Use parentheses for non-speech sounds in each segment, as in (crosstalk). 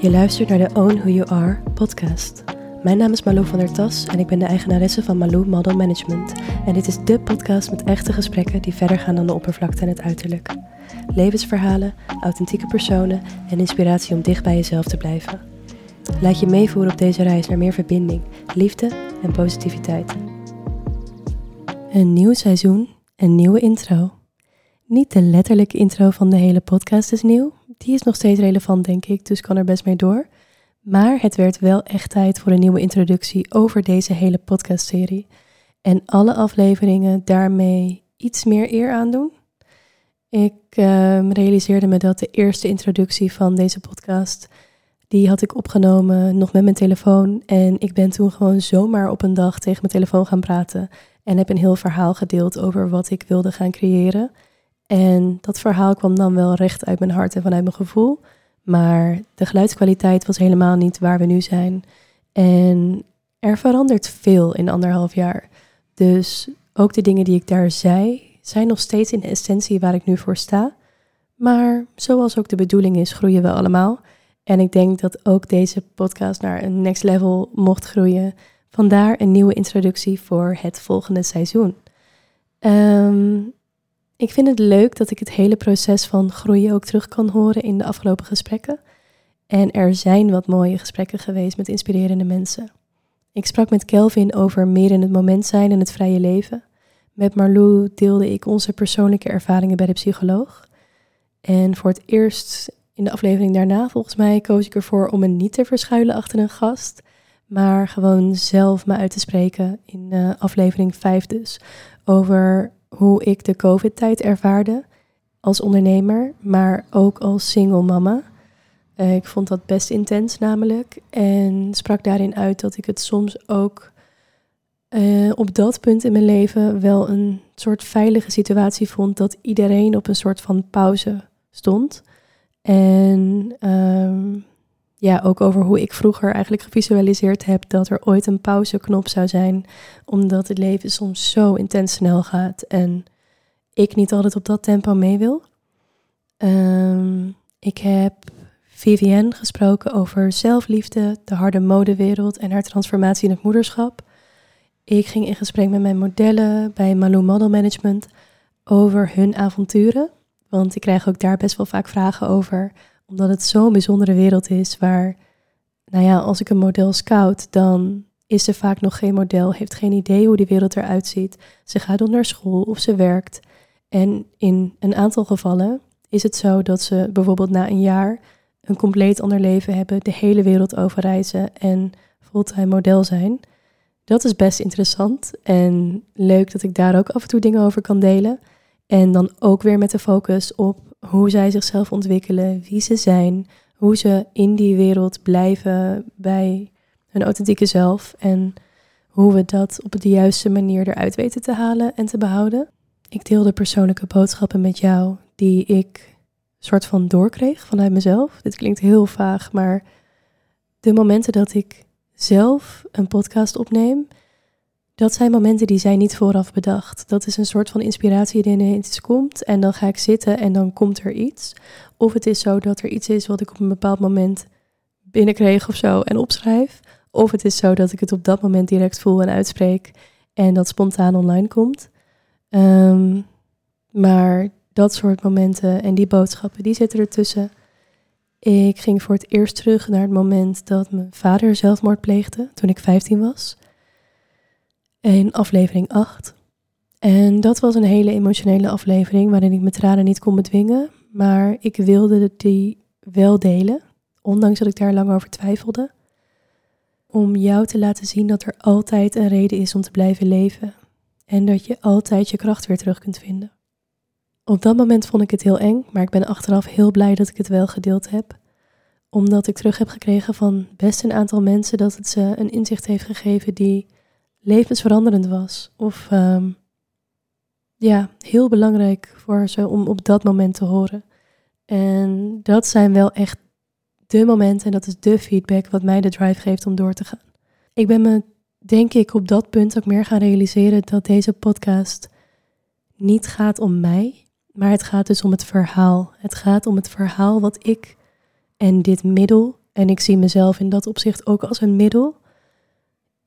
Je luistert naar de Own Who You Are podcast. Mijn naam is Malou van der Tas en ik ben de eigenaresse van Malou Model Management. En dit is de podcast met echte gesprekken die verder gaan dan de oppervlakte en het uiterlijk. Levensverhalen, authentieke personen en inspiratie om dicht bij jezelf te blijven. Laat je meevoeren op deze reis naar meer verbinding, liefde en positiviteit. Een nieuw seizoen, een nieuwe intro. Niet de letterlijke intro van de hele podcast is nieuw, die is nog steeds relevant, denk ik, dus kan er best mee door. Maar het werd wel echt tijd voor een nieuwe introductie over deze hele podcastserie. En alle afleveringen daarmee iets meer eer aan doen. Ik uh, realiseerde me dat de eerste introductie van deze podcast, die had ik opgenomen nog met mijn telefoon. En ik ben toen gewoon zomaar op een dag tegen mijn telefoon gaan praten. En heb een heel verhaal gedeeld over wat ik wilde gaan creëren. En dat verhaal kwam dan wel recht uit mijn hart en vanuit mijn gevoel. Maar de geluidskwaliteit was helemaal niet waar we nu zijn. En er verandert veel in anderhalf jaar. Dus ook de dingen die ik daar zei, zijn nog steeds in essentie waar ik nu voor sta. Maar zoals ook de bedoeling is, groeien we allemaal. En ik denk dat ook deze podcast naar een next level mocht groeien. Vandaar een nieuwe introductie voor het volgende seizoen. Um, ik vind het leuk dat ik het hele proces van groeien ook terug kan horen in de afgelopen gesprekken. En er zijn wat mooie gesprekken geweest met inspirerende mensen. Ik sprak met Kelvin over meer in het moment zijn en het vrije leven. Met Marlou deelde ik onze persoonlijke ervaringen bij de psycholoog. En voor het eerst in de aflevering daarna, volgens mij, koos ik ervoor om me niet te verschuilen achter een gast, maar gewoon zelf me uit te spreken in uh, aflevering 5 dus. Over hoe ik de COVID-tijd ervaarde als ondernemer, maar ook als single mama. Uh, ik vond dat best intens namelijk en sprak daarin uit dat ik het soms ook uh, op dat punt in mijn leven wel een soort veilige situatie vond dat iedereen op een soort van pauze stond. En um, ja, ook over hoe ik vroeger eigenlijk gevisualiseerd heb dat er ooit een pauzeknop zou zijn, omdat het leven soms zo intens snel gaat en ik niet altijd op dat tempo mee wil. Um, ik heb Vivienne gesproken over zelfliefde, de harde modewereld en haar transformatie in het moederschap. Ik ging in gesprek met mijn modellen bij Malou Model Management over hun avonturen, want ik krijg ook daar best wel vaak vragen over omdat het zo'n bijzondere wereld is waar, nou ja, als ik een model scout, dan is er vaak nog geen model, heeft geen idee hoe die wereld eruit ziet. Ze gaat dan naar school of ze werkt. En in een aantal gevallen is het zo dat ze bijvoorbeeld na een jaar een compleet ander leven hebben, de hele wereld overreizen en fulltime model zijn. Dat is best interessant en leuk dat ik daar ook af en toe dingen over kan delen. En dan ook weer met de focus op hoe zij zichzelf ontwikkelen, wie ze zijn, hoe ze in die wereld blijven bij hun authentieke zelf en hoe we dat op de juiste manier eruit weten te halen en te behouden. Ik deelde persoonlijke boodschappen met jou die ik soort van doorkreeg vanuit mezelf. Dit klinkt heel vaag, maar de momenten dat ik zelf een podcast opneem, dat zijn momenten die zijn niet vooraf bedacht. Dat is een soort van inspiratie die ineens komt en dan ga ik zitten en dan komt er iets. Of het is zo dat er iets is wat ik op een bepaald moment binnenkreeg of zo en opschrijf. Of het is zo dat ik het op dat moment direct voel en uitspreek en dat spontaan online komt. Um, maar dat soort momenten en die boodschappen, die zitten ertussen. Ik ging voor het eerst terug naar het moment dat mijn vader zelfmoord pleegde toen ik 15 was in aflevering 8. En dat was een hele emotionele aflevering waarin ik mijn tranen niet kon bedwingen. Maar ik wilde die wel delen, ondanks dat ik daar lang over twijfelde. Om jou te laten zien dat er altijd een reden is om te blijven leven. En dat je altijd je kracht weer terug kunt vinden. Op dat moment vond ik het heel eng, maar ik ben achteraf heel blij dat ik het wel gedeeld heb. Omdat ik terug heb gekregen van best een aantal mensen dat het ze een inzicht heeft gegeven die levensveranderend was. Of um, ja, heel belangrijk voor ze om op dat moment te horen. En dat zijn wel echt de momenten en dat is de feedback wat mij de drive geeft om door te gaan. Ik ben me, denk ik, op dat punt ook meer gaan realiseren dat deze podcast niet gaat om mij, maar het gaat dus om het verhaal. Het gaat om het verhaal wat ik en dit middel En ik zie mezelf in dat opzicht ook als een middel.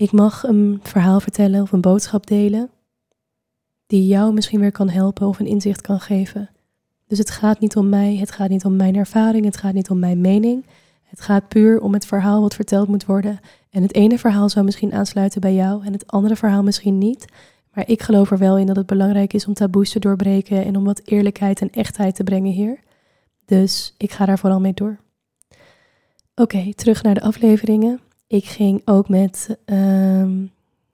Ik mag een verhaal vertellen of een boodschap delen die jou misschien weer kan helpen of een inzicht kan geven. Dus het gaat niet om mij, het gaat niet om mijn ervaring, het gaat niet om mijn mening. Het gaat puur om het verhaal wat verteld moet worden. En het ene verhaal zou misschien aansluiten bij jou en het andere verhaal misschien niet. Maar ik geloof er wel in dat het belangrijk is om taboes te doorbreken en om wat eerlijkheid en echtheid te brengen hier. Dus ik ga daar vooral mee door. Oké, terug naar de afleveringen. Ik ging ook met um,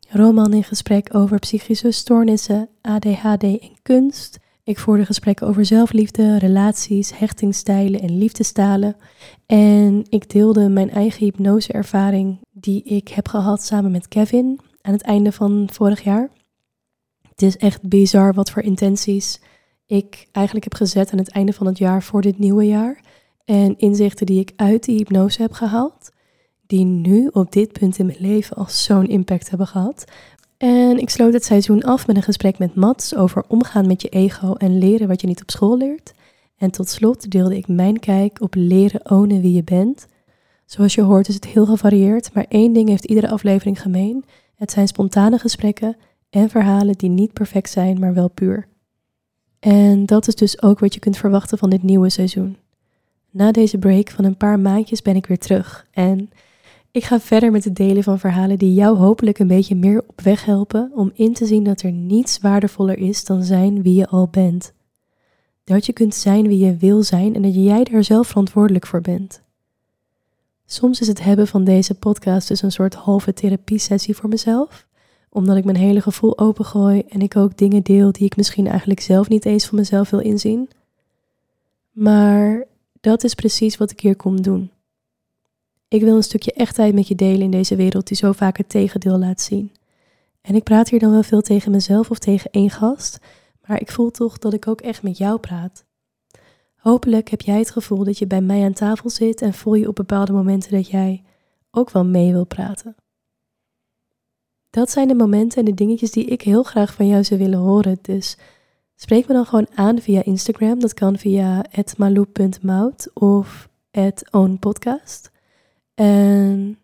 Roman in gesprek over psychische stoornissen, ADHD en kunst. Ik voerde gesprekken over zelfliefde, relaties, hechtingstijlen en liefdestalen. En ik deelde mijn eigen hypnoseervaring die ik heb gehad samen met Kevin aan het einde van vorig jaar. Het is echt bizar wat voor intenties ik eigenlijk heb gezet aan het einde van het jaar voor dit nieuwe jaar. En inzichten die ik uit die hypnose heb gehaald, die nu op dit punt in mijn leven al zo'n impact hebben gehad. En ik sloot het seizoen af met een gesprek met Mats over omgaan met je ego en leren wat je niet op school leert. En tot slot deelde ik mijn kijk op leren ownen wie je bent. Zoals je hoort is het heel gevarieerd, maar één ding heeft iedere aflevering gemeen. Het zijn spontane gesprekken en verhalen die niet perfect zijn, maar wel puur. En dat is dus ook wat je kunt verwachten van dit nieuwe seizoen. Na deze break van een paar maandjes ben ik weer terug en ik ga verder met het delen van verhalen die jou hopelijk een beetje meer op weg helpen om in te zien dat er niets waardevoller is dan zijn wie je al bent. Dat je kunt zijn wie je wil zijn en dat jij daar zelf verantwoordelijk voor bent. Soms is het hebben van deze podcast dus een soort halve therapiesessie voor mezelf, omdat ik mijn hele gevoel opengooi en ik ook dingen deel die ik misschien eigenlijk zelf niet eens van mezelf wil inzien. Maar dat is precies wat ik hier kom doen. Ik wil een stukje echtheid met je delen in deze wereld die zo vaak het tegendeel laat zien. En ik praat hier dan wel veel tegen mezelf of tegen één gast, maar ik voel toch dat ik ook echt met jou praat. Hopelijk heb jij het gevoel dat je bij mij aan tafel zit en voel je op bepaalde momenten dat jij ook wel mee wil praten. Dat zijn de momenten en de dingetjes die ik heel graag van jou zou willen horen. Dus spreek me dan gewoon aan via Instagram. Dat kan via @malou.mout of @ownpodcast. En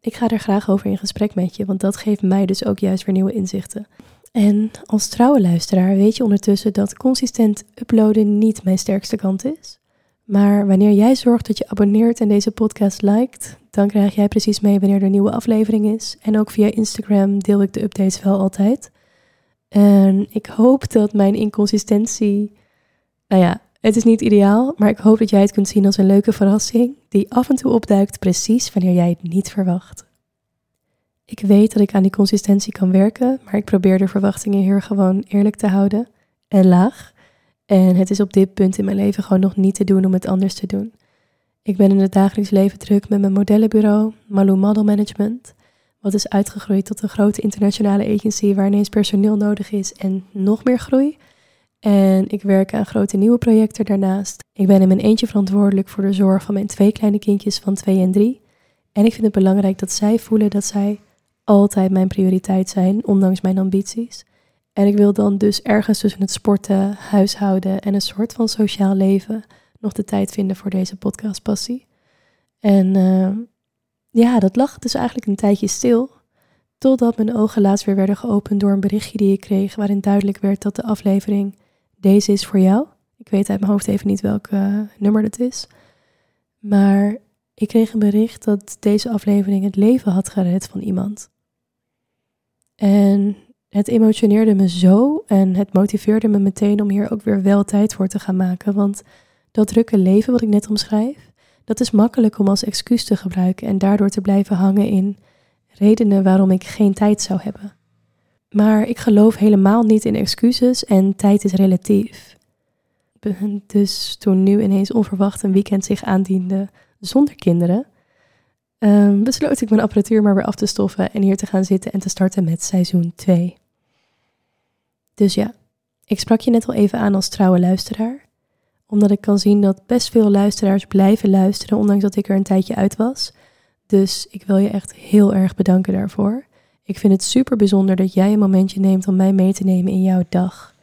ik ga er graag over in gesprek met je, want dat geeft mij dus ook juist weer nieuwe inzichten. En als trouwe luisteraar weet je ondertussen dat consistent uploaden niet mijn sterkste kant is. Maar wanneer jij zorgt dat je abonneert en deze podcast liked, dan krijg jij precies mee wanneer er een nieuwe aflevering is. En ook via Instagram deel ik de updates wel altijd. En ik hoop dat mijn inconsistentie, nou ja, het is niet ideaal, maar ik hoop dat jij het kunt zien als een leuke verrassing die af en toe opduikt precies wanneer jij het niet verwacht. Ik weet dat ik aan die consistentie kan werken, maar ik probeer de verwachtingen hier gewoon eerlijk te houden en laag. En het is op dit punt in mijn leven gewoon nog niet te doen om het anders te doen. Ik ben in het dagelijks leven druk met mijn modellenbureau, Malou Model Management, wat is uitgegroeid tot een grote internationale agency waar ineens personeel nodig is en nog meer groei. En ik werk aan grote nieuwe projecten daarnaast. Ik ben in mijn eentje verantwoordelijk voor de zorg van mijn twee kleine kindjes van 2 en 3. En ik vind het belangrijk dat zij voelen dat zij altijd mijn prioriteit zijn, ondanks mijn ambities. En ik wil dan dus ergens tussen het sporten, huishouden en een soort van sociaal leven nog de tijd vinden voor deze podcastpassie. En uh, ja, dat lag dus eigenlijk een tijdje stil. Totdat mijn ogen laatst weer werden geopend door een berichtje die ik kreeg, waarin duidelijk werd dat de aflevering Deze is voor jou. Ik weet uit mijn hoofd even niet welk uh, nummer dat is. Maar ik kreeg een bericht dat deze aflevering het leven had gered van iemand. En het emotioneerde me zo en het motiveerde me meteen om hier ook weer wel tijd voor te gaan maken. Want dat drukke leven wat ik net omschrijf, dat is makkelijk om als excuus te gebruiken en daardoor te blijven hangen in redenen waarom ik geen tijd zou hebben. Maar ik geloof helemaal niet in excuses en tijd is relatief. Dus toen nu ineens onverwacht een weekend zich aandiende zonder kinderen, um, besloot ik mijn apparatuur maar weer af te stoffen en hier te gaan zitten en te starten met seizoen 2. Dus ja, ik sprak je net al even aan als trouwe luisteraar, omdat ik kan zien dat best veel luisteraars blijven luisteren, ondanks dat ik er een tijdje uit was. Dus ik wil je echt heel erg bedanken daarvoor. Ik vind het super bijzonder dat jij een momentje neemt om mij mee te nemen in jouw dag.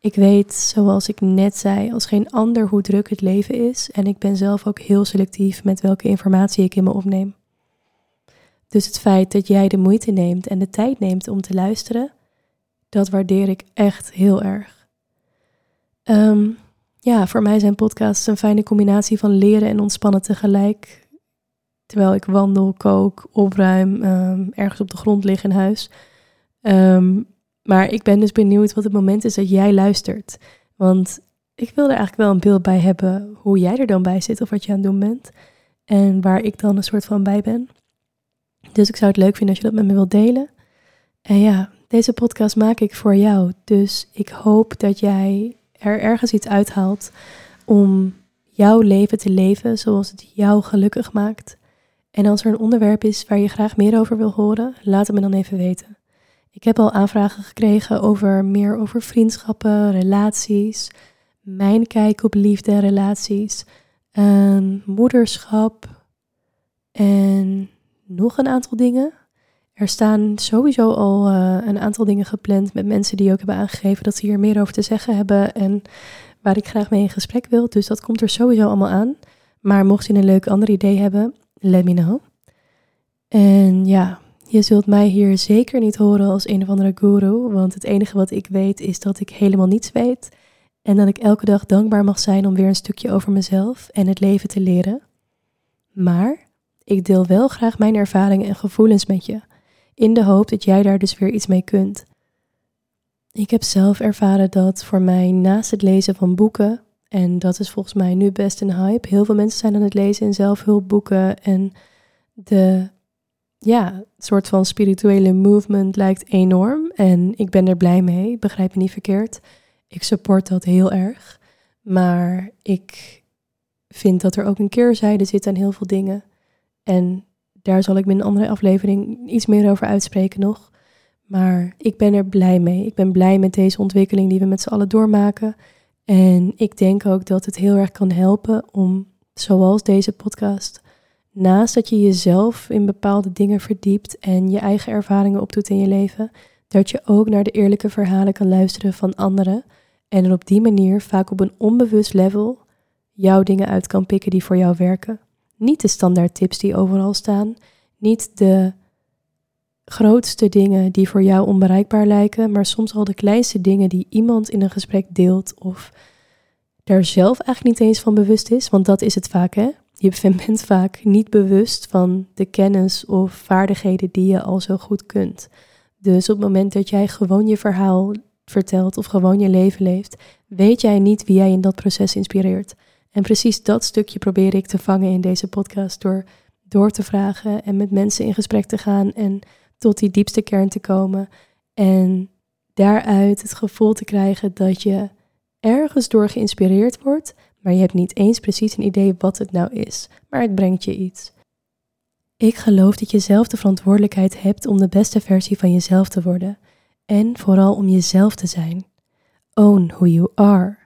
Ik weet, zoals ik net zei, als geen ander hoe druk het leven is. En ik ben zelf ook heel selectief met welke informatie ik in me opneem. Dus het feit dat jij de moeite neemt en de tijd neemt om te luisteren, dat waardeer ik echt heel erg. Ehm, ja, voor mij zijn podcasts een fijne combinatie van leren en ontspannen tegelijk. Terwijl ik wandel, kook, opruim, um, ergens op de grond lig in huis. Um, maar ik ben dus benieuwd wat het moment is dat jij luistert. Want ik wil er eigenlijk wel een beeld bij hebben hoe jij er dan bij zit of wat je aan het doen bent. En waar ik dan een soort van bij ben. Dus ik zou het leuk vinden als je dat met me wilt delen. En ja, deze podcast maak ik voor jou. Dus ik hoop dat jij er ergens iets uithaalt om jouw leven te leven zoals het jou gelukkig maakt. En als er een onderwerp is waar je graag meer over wil horen, laat het me dan even weten. Ik heb al aanvragen gekregen over meer over vriendschappen, relaties, mijn kijk op liefde en relaties, um, moederschap en nog een aantal dingen. Er staan sowieso al uh, een aantal dingen gepland met mensen die ook hebben aangegeven dat ze hier meer over te zeggen hebben en waar ik graag mee in gesprek wil. Dus dat komt er sowieso allemaal aan. Maar mocht je een leuk ander idee hebben, let me know. En ja, je zult mij hier zeker niet horen als een of andere guru, want het enige wat ik weet is dat ik helemaal niets weet en dat ik elke dag dankbaar mag zijn om weer een stukje over mezelf en het leven te leren. Maar ik deel wel graag mijn ervaringen en gevoelens met je, in de hoop dat jij daar dus weer iets mee kunt. Ik heb zelf ervaren dat voor mij naast het lezen van boeken, en dat is volgens mij nu best een hype, heel veel mensen zijn aan het lezen in zelfhulpboeken en de ja, soort van spirituele movement lijkt enorm. En ik ben er blij mee, begrijp me niet verkeerd. Ik support dat heel erg. Maar ik vind dat er ook een keerzijde zit aan heel veel dingen. En daar zal ik in een andere aflevering iets meer over uitspreken nog. Maar ik ben er blij mee. Ik ben blij met deze ontwikkeling die we met z'n allen doormaken. En ik denk ook dat het heel erg kan helpen om, zoals deze podcast, naast dat je jezelf in bepaalde dingen verdiept en je eigen ervaringen opdoet in je leven, dat je ook naar de eerlijke verhalen kan luisteren van anderen en op die manier vaak op een onbewust level jouw dingen uit kan pikken die voor jou werken. Niet de standaard tips die overal staan, niet de grootste dingen die voor jou onbereikbaar lijken, maar soms al de kleinste dingen die iemand in een gesprek deelt of daar zelf eigenlijk niet eens van bewust is, want dat is het vaak hè je (laughs) bent vaak niet bewust van de kennis of vaardigheden die je al zo goed kunt. Dus op het moment dat jij gewoon je verhaal vertelt of gewoon je leven leeft, weet jij niet wie jij in dat proces inspireert. En precies dat stukje probeer ik te vangen in deze podcast door door te vragen en met mensen in gesprek te gaan en tot die diepste kern te komen. En daaruit het gevoel te krijgen dat je ergens door geïnspireerd wordt, maar je hebt niet eens precies een idee wat het nou is, maar het brengt je iets. Ik geloof dat je zelf de verantwoordelijkheid hebt om de beste versie van jezelf te worden en vooral om jezelf te zijn. Own who you are.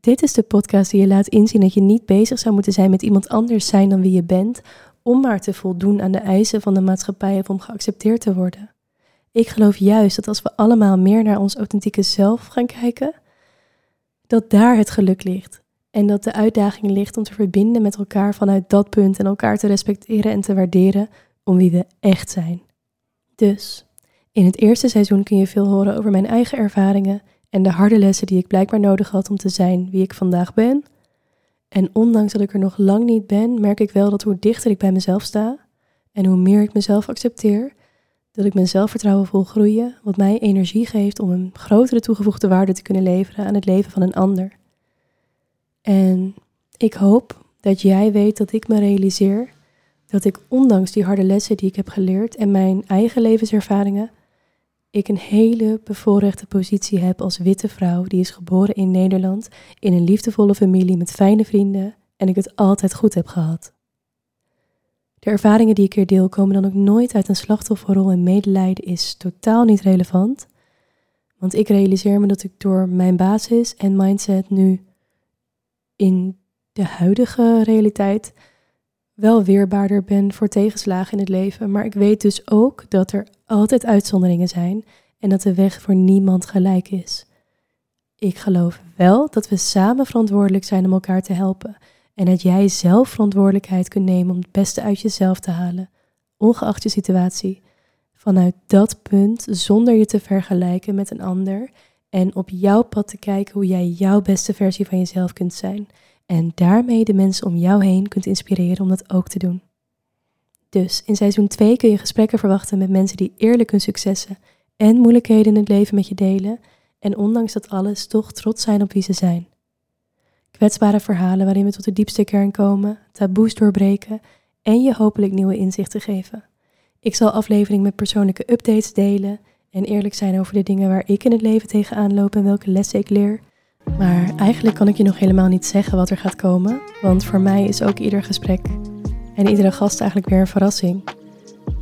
Dit is de podcast die je laat inzien dat je niet bezig zou moeten zijn met iemand anders zijn dan wie je bent, om maar te voldoen aan de eisen van de maatschappij of om geaccepteerd te worden. Ik geloof juist dat als we allemaal meer naar ons authentieke zelf gaan kijken, dat daar het geluk ligt. En dat de uitdaging ligt om te verbinden met elkaar vanuit dat punt en elkaar te respecteren en te waarderen om wie we echt zijn. Dus, in het eerste seizoen kun je veel horen over mijn eigen ervaringen en de harde lessen die ik blijkbaar nodig had om te zijn wie ik vandaag ben. En ondanks dat ik er nog lang niet ben, merk ik wel dat hoe dichter ik bij mezelf sta en hoe meer ik mezelf accepteer, dat ik mijn zelfvertrouwen vol groeien, wat mij energie geeft om een grotere toegevoegde waarde te kunnen leveren aan het leven van een ander. En ik hoop dat jij weet dat ik me realiseer dat ik ondanks die harde lessen die ik heb geleerd en mijn eigen levenservaringen, ik een hele bevoorrechte positie heb als witte vrouw die is geboren in Nederland in een liefdevolle familie met fijne vrienden en ik het altijd goed heb gehad. De ervaringen die ik hier deel komen dan ook nooit uit een slachtofferrol en medelijden is totaal niet relevant. Want ik realiseer me dat ik door mijn basis en mindset nu in de huidige realiteit wel weerbaarder ben voor tegenslagen in het leven. Maar ik weet dus ook dat er altijd uitzonderingen zijn en dat de weg voor niemand gelijk is. Ik geloof wel dat we samen verantwoordelijk zijn om elkaar te helpen. En dat jij zelf verantwoordelijkheid kunt nemen om het beste uit jezelf te halen, ongeacht je situatie. Vanuit dat punt, zonder je te vergelijken met een ander en op jouw pad te kijken hoe jij jouw beste versie van jezelf kunt zijn. En daarmee de mensen om jou heen kunt inspireren om dat ook te doen. Dus in seizoen 2 kun je gesprekken verwachten met mensen die eerlijk hun successen en moeilijkheden in het leven met je delen en ondanks dat alles toch trots zijn op wie ze zijn. Kwetsbare verhalen waarin we tot de diepste kern komen, taboes doorbreken en je hopelijk nieuwe inzichten geven. Ik zal aflevering met persoonlijke updates delen en eerlijk zijn over de dingen waar ik in het leven tegenaan loop en welke lessen ik leer. Maar eigenlijk kan ik je nog helemaal niet zeggen wat er gaat komen, want voor mij is ook ieder gesprek en iedere gast eigenlijk weer een verrassing.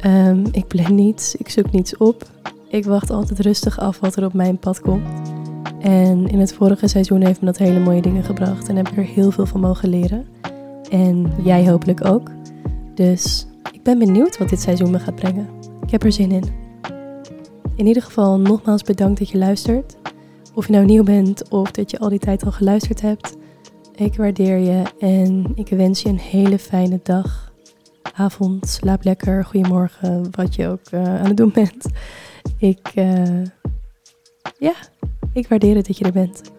Um, ik plan niets, ik zoek niets op. Ik wacht altijd rustig af wat er op mijn pad komt. En in het vorige seizoen heeft me dat hele mooie dingen gebracht en heb ik er heel veel van mogen leren. En jij hopelijk ook. Dus ik ben benieuwd wat dit seizoen me gaat brengen. Ik heb er zin in. In ieder geval nogmaals bedankt dat je luistert. Of je nou nieuw bent of dat je al die tijd al geluisterd hebt. Ik waardeer je en ik wens je een hele fijne dag, avond, slaap lekker, goedemorgen, wat je ook uh, aan het doen bent. Ik, uh, ja, ik waardeer het dat je er bent.